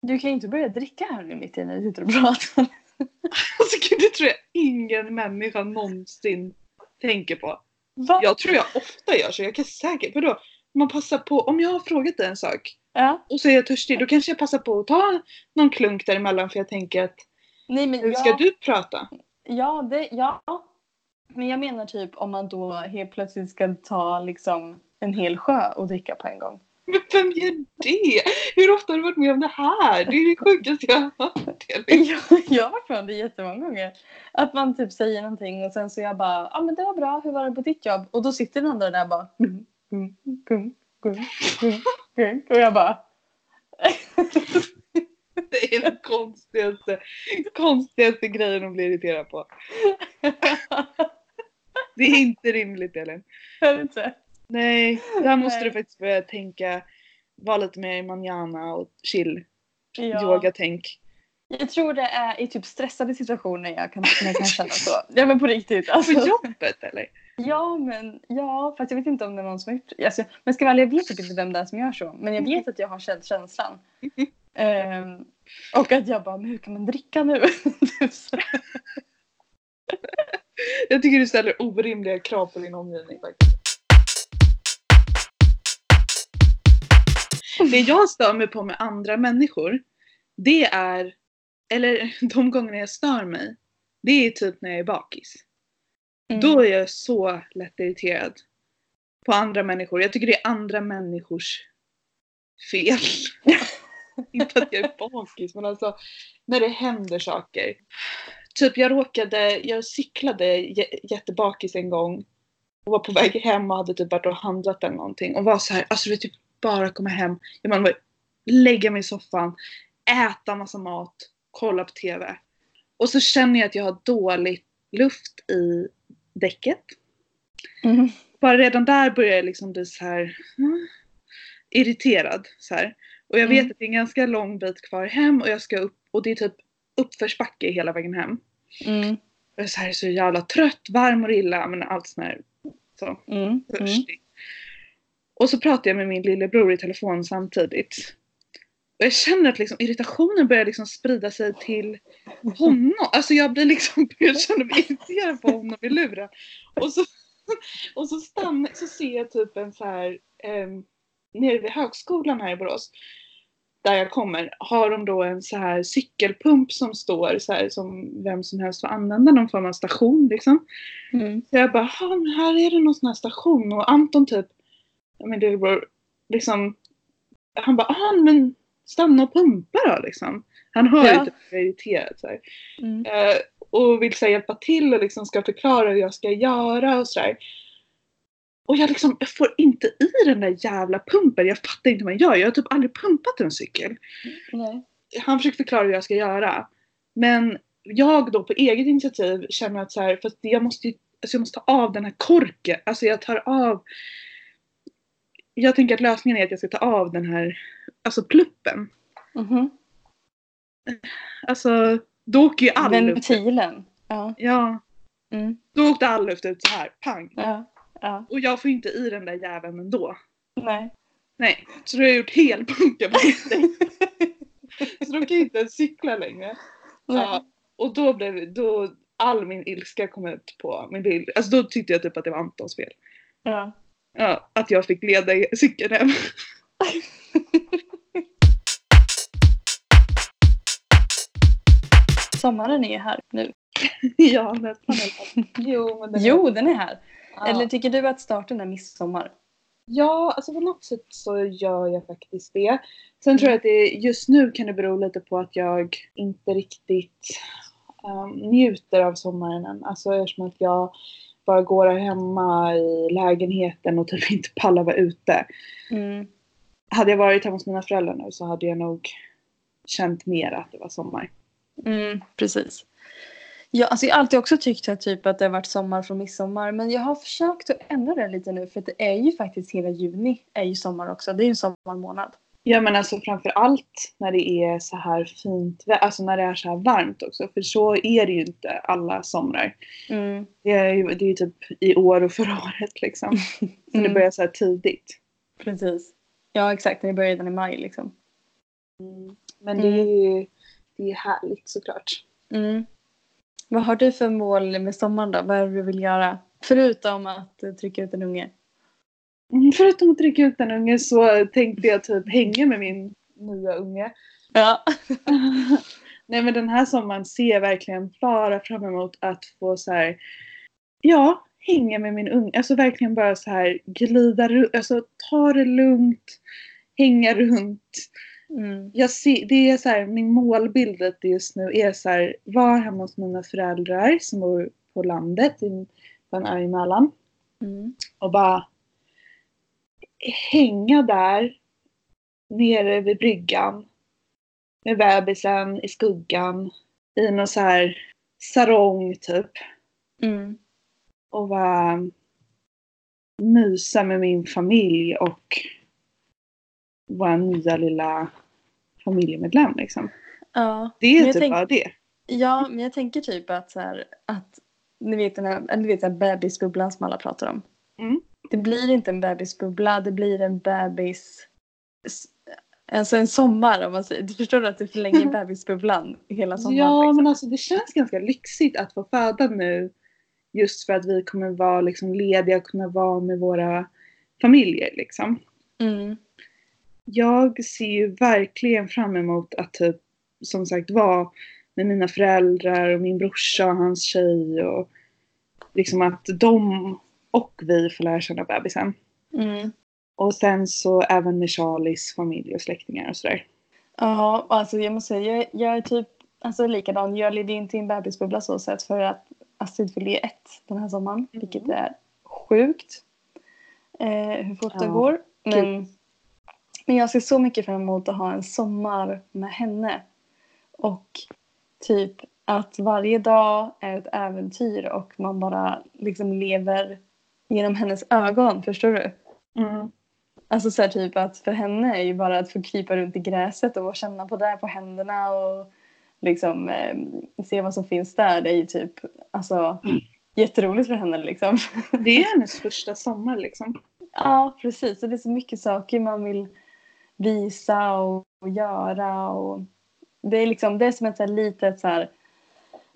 S2: du kan ju inte börja dricka här nu mitt i när du sitter och pratar.
S1: Alltså gud, det tror jag ingen människa någonsin tänker på.
S2: Va?
S1: Jag tror jag ofta gör så. Jag kan säkert, vadå? Man passar på, om jag har frågat dig en sak
S2: Ja.
S1: och så är jag törstig, då kanske jag passar på att ta någon klunk däremellan för jag tänker att
S2: Nej men
S1: hur
S2: ja,
S1: ska du prata?
S2: ja, det, ja. Men jag menar typ om man då helt plötsligt ska ta liksom en hel sjö och dricka på en gång.
S1: Men vem gör det? Hur ofta har du varit med om det här? Det är det sjukaste jag har hört.
S2: Jag, jag har varit med om det jättemånga gånger. Att man typ säger någonting och sen så jag bara, ja ah, men det var bra, hur var det på ditt jobb? Och då sitter den andra där och bara, mm, mm, mm, mm, mm, mm. och jag bara,
S1: Det är den konstigaste, konstigaste grejen att bli irriterad på. Det är inte rimligt Elin.
S2: är det inte?
S1: Nej, där måste
S2: Nej.
S1: du faktiskt börja tänka, vara lite mer manana och chill.
S2: Ja.
S1: Yoga-tänk.
S2: Jag tror det är i typ stressade situationer jag kan, jag kan känna så. Ja men på riktigt.
S1: På
S2: Alltså.
S1: jobbet eller?
S2: Ja men ja, fast jag vet inte om det är någon som har gjort det. Alltså, men ska ärlig, jag vet typ inte vem det är som gör så. Men jag vet att jag har känt känslan. Ehm, och att jag bara, men hur kan man dricka nu?
S1: Jag tycker du ställer orimliga krav på din omgivning faktiskt. Det jag stör mig på med andra människor, det är, eller de gångerna jag stör mig, det är typ när jag är bakis.
S2: Mm.
S1: Då är jag så lätt irriterad på andra människor. Jag tycker det är andra människors fel. Inte att jag är bakis men alltså när det händer saker. Typ jag råkade, jag cyklade jä- jättebakis en gång och var på väg hem och hade typ varit och handlat eller någonting och var så här, alltså du vet typ bara komma hem, jag menar bara lägga mig i soffan, äta massa mat, kolla på TV. Och så känner jag att jag har dålig luft i däcket.
S2: Mm.
S1: Bara redan där börjar jag liksom bli så här mm, irriterad. Så här. Och jag vet
S2: Mm.
S1: att det är en ganska lång bit kvar hem och jag ska upp och det är typ uppförsbacke hela vägen hem.
S2: Mm.
S1: Jag är så, här, så jävla trött, varm och illa, men allt sån här så,
S2: Mm. Mm.
S1: törstig. Och så pratar jag med min lillebror i telefon samtidigt. Och jag känner att liksom irritationen börjar liksom sprida sig till honom. Alltså jag blir liksom, jag känner mig irriterad på honom i luren. Och så, och så, stannar, så ser jag typ en så här, eh, nere vid högskolan här i Borås, där jag kommer, har de då en så här cykelpump som står så här som vem som helst får använda, någon form av station liksom.
S2: Mm.
S1: Så jag bara, "Ja, men här är det någon sån här station och Anton typ, det var liksom, han bara, ah men stanna och pumpa då liksom. Han hör
S2: Ja.
S1: ju typ jag är irriterad så här.
S2: Mm.
S1: Eh, och vill så här, hjälpa till och liksom ska förklara hur jag ska göra och sådär. Och jag liksom, jag får inte i den där jävla pumpen. Jag fattar inte vad jag gör. Jag har typ aldrig pumpat en cykel.
S2: Nej.
S1: Han försöker förklara hur jag ska göra. Men jag då på eget initiativ känner att så här, för att jag måste ju, alltså jag måste ta av den här korken. Alltså jag tar av jag tänker att lösningen är att jag ska ta av den här, alltså pluppen.
S2: Mhm.
S1: Alltså, då åker ju all luft ut.
S2: Ventilen. Ja.
S1: Ja,
S2: Mm.
S1: då åkte all luft ut så här, pang.
S2: Ja. ja.
S1: Och jag får inte i den där jäveln ändå.
S2: Nej.
S1: Nej, så då har jag gjort helpunka på. Så då kan jag inte ens cykla längre. Ja, och då blev då all min ilska kom ut på min bild. Alltså då tyckte jag typ att det var Antons fel.
S2: Ja.
S1: Ja, att jag fick leda cykeln hem.
S2: Sommaren är här nu.
S1: ja, nästan. Jo, men den
S2: Jo, den är här.
S1: ja.
S2: Eller tycker du att starten är midsommar?
S1: Ja, alltså på något sätt så gör jag faktiskt det. Sen tror jag att det just nu kan det bero lite på att jag inte riktigt um, njuter av sommaren än. Alltså eftersom att jag bara går här hemma i lägenheten och typ inte pallar vara ute.
S2: Mm.
S1: Hade jag varit hemma hos mina föräldrar nu så hade jag nog känt mer att det var sommar.
S2: Mm, precis. Ja, alltså jag har alltid också tyckt att, typ, att det har varit sommar från midsommar. Men jag har försökt att ändra det lite nu. För det är ju faktiskt hela juni är ju sommar också. Det är ju en sommarmånad.
S1: Ja men alltså framför allt när det är så här fint alltså när det är så här varmt också. För så är det ju inte alla somrar.
S2: Mm.
S1: Det är ju, det är ju typ i år och förra året liksom. Så det
S2: Mm.
S1: börjar så här tidigt.
S2: Precis. Ja, exakt. Den börjar redan i maj liksom.
S1: Men det är ju det är härligt såklart.
S2: Mm. Vad har du för mål med sommaren då? Vad är det du vill göra? Förutom att trycka ut en unge.
S1: Förutom att trycka ut en unge så tänkte jag typ hänga med min nya unge.
S2: Ja.
S1: Nej men den här sommaren ser jag verkligen bara fram emot att få så här, ja, hänga med min unge. Alltså verkligen bara så här glida runt, alltså ta det lugnt. hänga runt.
S2: Mm.
S1: Jag ser, det är så här, min målbild lite just nu är så här, vara hemma hos mina föräldrar som bor på landet i, på en ö i Mälaren.
S2: Mm.
S1: och bara hänga där nere vid bryggan med bebisen i skuggan i någon så här sarong typ
S2: Mm.
S1: och bara mysa med min familj och vår nya lilla familjemedlem liksom.
S2: Ja.
S1: Det är typ
S2: tänk-
S1: bara det.
S2: ja, men jag tänker typ att så här, att ni vet den här, ni vet den här bebisbubblan som alla pratar om.
S1: Mm.
S2: Det blir inte en bebisbubbla, det blir en bebis... Alltså en sommar om man säger. Du förstår att du förlänger bebisbubblan hela sommaren.
S1: Ja
S2: liksom.
S1: men alltså det känns ganska lyxigt att få föda nu just för att vi kommer vara liksom lediga och kunna vara med våra familjer liksom.
S2: Mm.
S1: jag ser ju verkligen fram emot att typ som sagt vara med mina föräldrar och min brorsa och hans tjej och liksom att de och vi får lära känna bebisen.
S2: Mm.
S1: Och sen så även med Charlies familj och släktingar och sådär.
S2: Ja, alltså jag måste säga, jag, jag är typ alltså likadan. Jag leder inte i en bebisbubbla så sett för att Astrid fyller ju ett den här sommaren,
S1: Mm.
S2: vilket är sjukt. Eh, hur fort det
S1: Ja,
S2: går. Men, men jag ser så mycket fram emot att ha en sommar med henne. Och typ att varje dag är ett äventyr och man bara liksom lever genom hennes ögon, förstår du?
S1: Mm.
S2: Alltså så här typ att för henne är ju bara att få krypa runt i gräset och känna på det på händerna och liksom eh, se vad som finns där. Det är ju typ alltså jätteroligt för henne liksom.
S1: Det är hennes första sommar liksom.
S2: ja precis och det är så mycket saker man vill visa och, och göra och det är liksom det är som ett så här litet så här,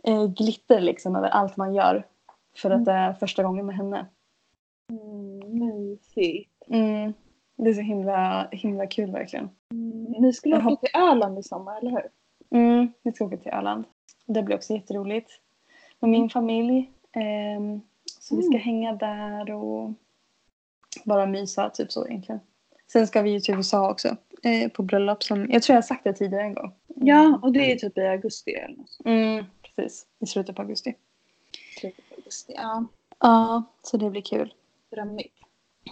S2: eh, glitter liksom över allt man gör för att det är första gången med henne.
S1: Mysigt.
S2: Mm. Det är så himla, himla kul verkligen.
S1: Mm, ni skulle åka till Öland i sommar, eller hur?
S2: Mm, vi ska åka till Öland. Det blir också jätteroligt. Med min familj. Ehm, så vi ska
S1: Mm.
S2: hänga där och bara mysa, typ så egentligen. Sen ska vi ju till USA också. Eh, på bröllop som, jag tror jag har sagt det tidigare en gång.
S1: Ja, och det är typ i augusti eller något.
S2: Mm, precis. I slutet på augusti.
S1: Slutet på augusti. Ja,
S2: Ja, så det blir kul.
S1: drömmigt.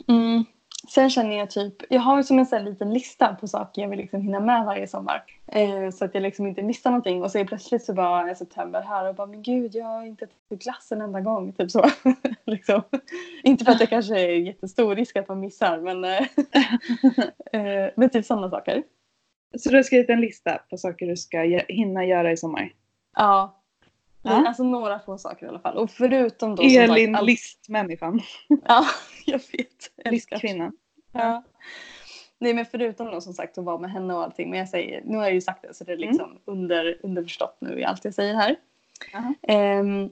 S2: Mm. Sen känner jag typ, jag har som en sån liten lista på saker jag vill liksom hinna med varje sommar. Eh, så att jag liksom inte missar någonting och så är plötsligt så bara är september här och bara men gud jag har inte ätit glass en enda gång. Typ så. liksom. Inte för att det kanske är jättestor risk att man missar men, eh, eh, men typ sådana saker.
S1: Så du har skrivit en lista på saker du ska hinna göra i sommar?
S2: Ja.
S1: Ja.
S2: Alltså några få saker i alla fall. Och förutom då som sagt
S1: Elin
S2: allt-
S1: listmänniskan.
S2: Ja, jag vet.
S1: Listkvinnan.
S2: Ja. Nej men förutom då som sagt att vara med henne och allting. Men jag säger, nu har jag ju sagt det så det är liksom under, underförstått nu i allt jag säger här. Ehm,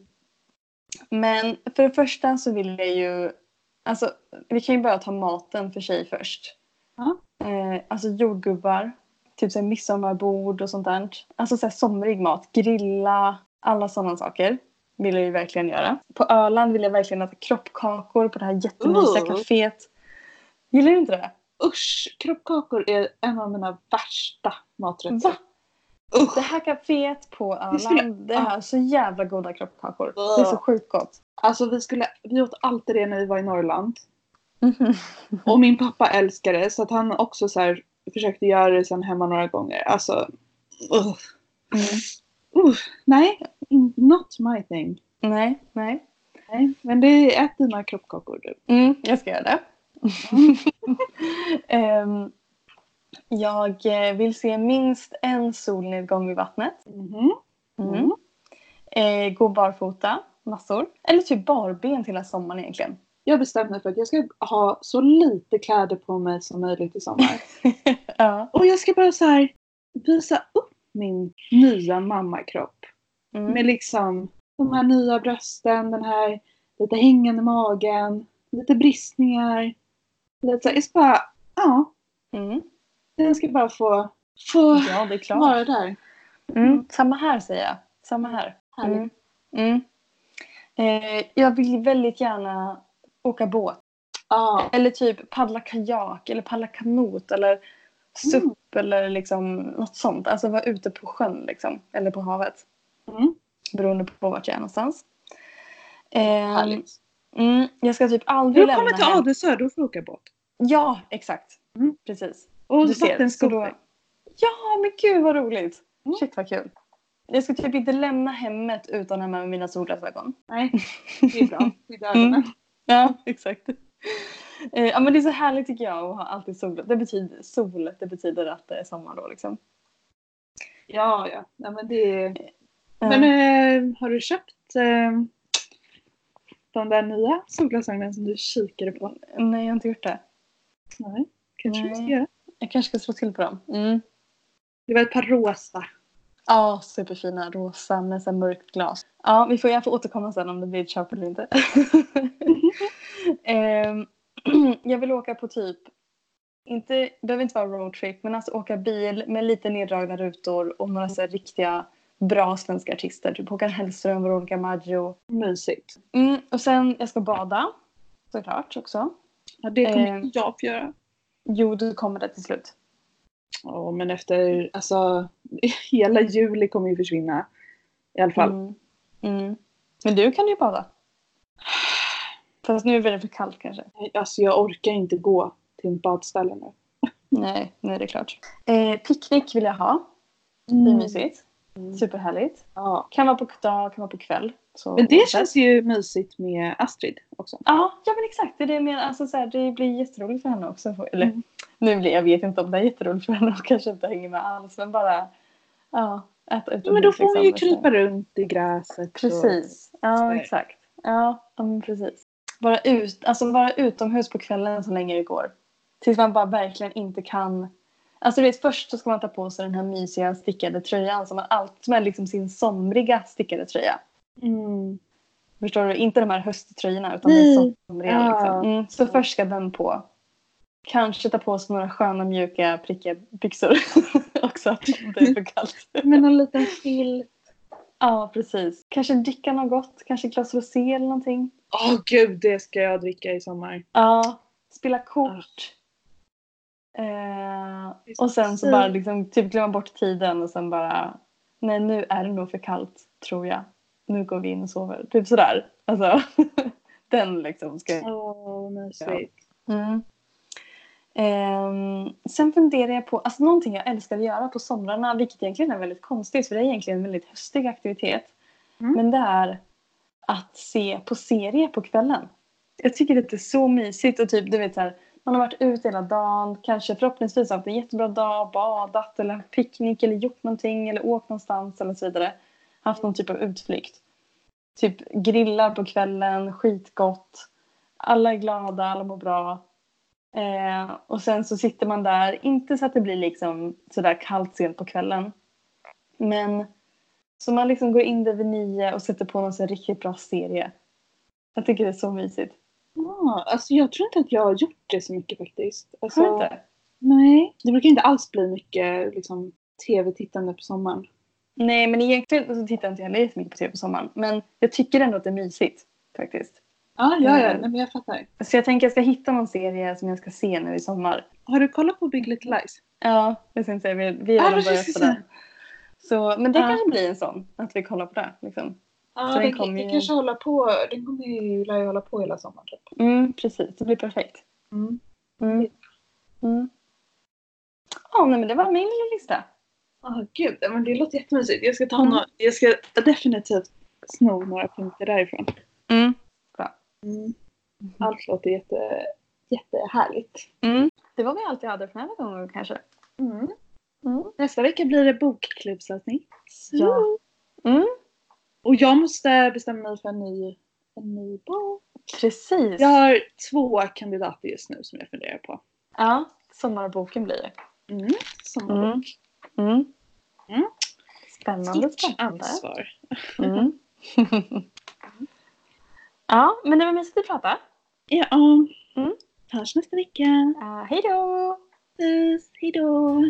S2: men för det första så vill jag ju, alltså vi kan ju börja ta maten för sig först. Eh, alltså jordgubbar, typ så här midsommarbord och sånt där. Alltså så här somrig mat, grilla, alla sådana saker vill jag ju verkligen göra. På Öland vill jag verkligen äta kroppkakor på det här jättemysiga
S1: Ooh.
S2: kaféet. Gillar du inte det?
S1: Usch, kroppkakor är en av mina värsta maträtter.
S2: Va?
S1: Usch.
S2: Det här kaféet på Öland,
S1: skulle-
S2: det har så jävla goda kroppkakor. Det är så sjukt gott.
S1: Alltså vi, skulle, vi åt alltid det när vi var i Norrland.
S2: Mhm.
S1: Och min pappa älskar det så att han också så här, försökte göra det sen hemma några gånger. Alltså, uh.
S2: Mm.
S1: Uh. Nej, not my thing.
S2: Nej, nej.
S1: Nej, men det är ät dina kroppkakor du.
S2: Mm, jag ska göra det. Ehm, jag eh, vill se minst en solnedgång vid vattnet.
S1: Mhm.
S2: Mm.
S1: Mm.
S2: Eh, gå barfota, massor. Eller typ barben hela sommaren egentligen.
S1: Jag har bestämt mig för att jag ska ha så lite kläder på mig som möjligt i sommar.
S2: ja.
S1: Och jag ska bara så här visa upp min nya mammakropp.
S2: Mm.
S1: Med liksom de här nya brösten, den här lite hängande magen, lite bristningar. Lite så jag ska bara, ja,
S2: Mm.
S1: den ska bara få, få
S2: Ja, det är klart.
S1: vara där.
S2: Mm. Samma här säger jag. Samma här.
S1: Härligt.
S2: Mm. Mm. Eh, jag vill väldigt gärna åka båt.
S1: Ja,
S2: Eller typ paddla kajak eller paddla kanot eller SUP eller liksom något sånt. Alltså vara ute på sjön liksom. Eller på havet.
S1: Mm.
S2: Beroende på vart jag är någonstans.
S1: Härligt.
S2: mm, jag ska typ aldrig
S1: Du
S2: lämna
S1: kommer till. Adelsö, då får du åka båt.
S2: Ja, exakt.
S1: Mm.
S2: Precis.
S1: Och
S2: Du
S1: vattenskoter.
S2: Ja, men gud vad roligt.
S1: Mm.
S2: Shit vad kul. Jag ska typ inte lämna hemmet utan att ha med mina solglasögon.
S1: Nej, det är bra. Skydda ögonen.
S2: Mm. Ja, exakt. Eh, ja, men det är så härligt tycker jag att ha alltid sol. Det betyder, sol, det betyder att det är sommar då liksom.
S1: Ja, ja. Nej, men det är...
S2: Ja.
S1: Men eh, har du köpt eh, de där nya solglasögonen som du kikade på?
S2: Nej, jag har inte gjort det.
S1: Nej, kanske du ska göra.
S2: Jag kanske ska slå till på dem. Mm.
S1: Det var ett par rosa.
S2: Ja, superfina. Rosa med så mörkt glas. Ja, vi får, jag får återkomma sen om det blir ett köp eller inte. Ehm, jag vill åka på typ, inte, behöver inte vara roadtrip, men alltså åka bil med lite neddragna rutor och några så här riktiga bra svenska artister. Typ Håkan Hellström, Veronica Maggio.
S1: Mysigt.
S2: Mm, och sen, jag ska bada. Såklart också.
S1: Ja, det kommer
S2: Eh.
S1: inte jag få göra.
S2: Jo, du kommer det till slut.
S1: Ja, men efter, alltså, hela juli kommer ju försvinna. I alla fall.
S2: Mm. Mm. Men du kan ju bada. Fast nu är det för kallt kanske.
S1: Alltså jag orkar inte gå till ett badställe nu.
S2: Nej, nej det är klart. Eh, picknick vill jag ha. Det är mysigt.
S1: Mm.
S2: Superhärligt.
S1: Ja.
S2: Kan vara på dag, kan vara på kväll. Så
S1: Men det känns ju mysigt med Astrid också.
S2: Ja, ja men exakt. Det, är det, alltså, så här, det blir jätteroligt för henne också. Eller
S1: Mm.
S2: nu blir jag vet inte om det är jätteroligt för henne och kanske inte hänger med alls. Men bara ja, äta utomhus.
S1: Men då får hon ju
S2: liksom.
S1: krypa runt i gräset.
S2: Precis. Ja,
S1: Så-
S2: exakt. Ja, ja men precis. Vara, ut, alltså vara utomhus på kvällen så länge det går. Tills man bara verkligen inte kan. Alltså du vet, först så ska man ta på sig den här mysiga stickade tröjan som, man alltid, som är liksom sin somriga stickade tröja.
S1: Mm.
S2: Förstår du? Inte de här hösttröjorna utan
S1: Nej.
S2: den somriga.
S1: Ja.
S2: Liksom. Mm, så först ska den på. Kanske ta på sig några sköna mjuka prickiga byxor också. Det är för kallt.
S1: Men en liten filt.
S2: Ja, precis. Kanske dricka något gott. Kanske ett glas rosé eller någonting.
S1: Åh gud, det ska jag dricka i sommar.
S2: Ja, spela kort. Eh, och sen så bara liksom, typ glömma bort tiden och sen bara nej nu är det nog för kallt tror jag. Nu går vi in och sover. Typ sådär. Alltså den liksom ska jag
S1: Åh, mysigt.
S2: Mm. Ehm, sen funderar jag på, alltså någonting jag älskar att göra på somrarna, vilket egentligen är väldigt konstigt för det är egentligen en väldigt höstig aktivitet.
S1: Mm.
S2: Men det är att se på serie på kvällen. Jag tycker det är så mysigt och typ du vet så här, man har varit ute hela dagen, kanske förhoppningsvis haft en jättebra dag, badat eller haft picknick eller gjort någonting eller åkt någonstans eller så vidare. Haft någon typ av utflykt. Typ grillar på kvällen, skitgott. Alla är glada, alla mår bra. Eh, och sen så sitter man där, inte så att det blir liksom sådär kallt sent på kvällen. Men så man liksom går in där vid nio och sätter på någon här riktigt bra serie. Jag tycker det är så mysigt.
S1: Ja, alltså jag tror inte att jag har gjort det så mycket faktiskt. Alltså,
S2: Har du inte?
S1: Nej, det brukar inte alls bli mycket liksom, tv-tittande på sommaren.
S2: Nej men egentligen så tittar jag inte heller jättemycket på tv på sommaren. Men jag tycker ändå att det är mysigt. Faktiskt.
S1: Ja, ja, ja.
S2: Mm.
S1: Nej, men jag fattar.
S2: Så jag tänker jag ska hitta någon serie som jag ska se nu i sommar.
S1: Har du kollat på Big Little Lies?
S2: Ja, jag tänkte säga, vi, har
S1: precis,
S2: börjat på den. Så, men det
S1: Ja.
S2: kanske blir en sån, att vi kollar på det. Liksom.
S1: Ja,
S2: Så den
S1: den,
S2: kommer ju-
S1: kanske hålla på. Den kommer ju, lär ju hålla på hela sommaren typ.
S2: Mm, precis, det blir perfekt.
S1: Mm.
S2: Mm. Mm. Ja, nej, men det var min lilla lista.
S1: Åh gud, ja, men det låter jättemysigt. Jag ska ta
S2: Mm.
S1: några, jag ska definitivt sno några punkter därifrån.
S2: Mm.
S1: Mm. Allt låter jätte, jättehärligt.
S2: Mm. Det var väl allt jag hade för den här gången kanske.
S1: Mm.
S2: Mm.
S1: Nästa vecka blir det bokklubbsavsnitt.
S2: Ja. Mm.
S1: Och jag måste bestämma mig för en ny, en ny bok.
S2: Precis.
S1: Jag har två kandidater just nu som jag funderar på.
S2: Ja, sommarboken blir det.
S1: Mm. Sommarbok.
S2: Mm.
S1: Mm.
S2: Spännande,
S1: Stort
S2: spännande.
S1: ansvar.
S2: Mm. ja, men det var mysigt att prata.
S1: Ja.
S2: Mm.
S1: Hörs nästa vecka.
S2: Uh, hej då!
S1: Puss, hejdå.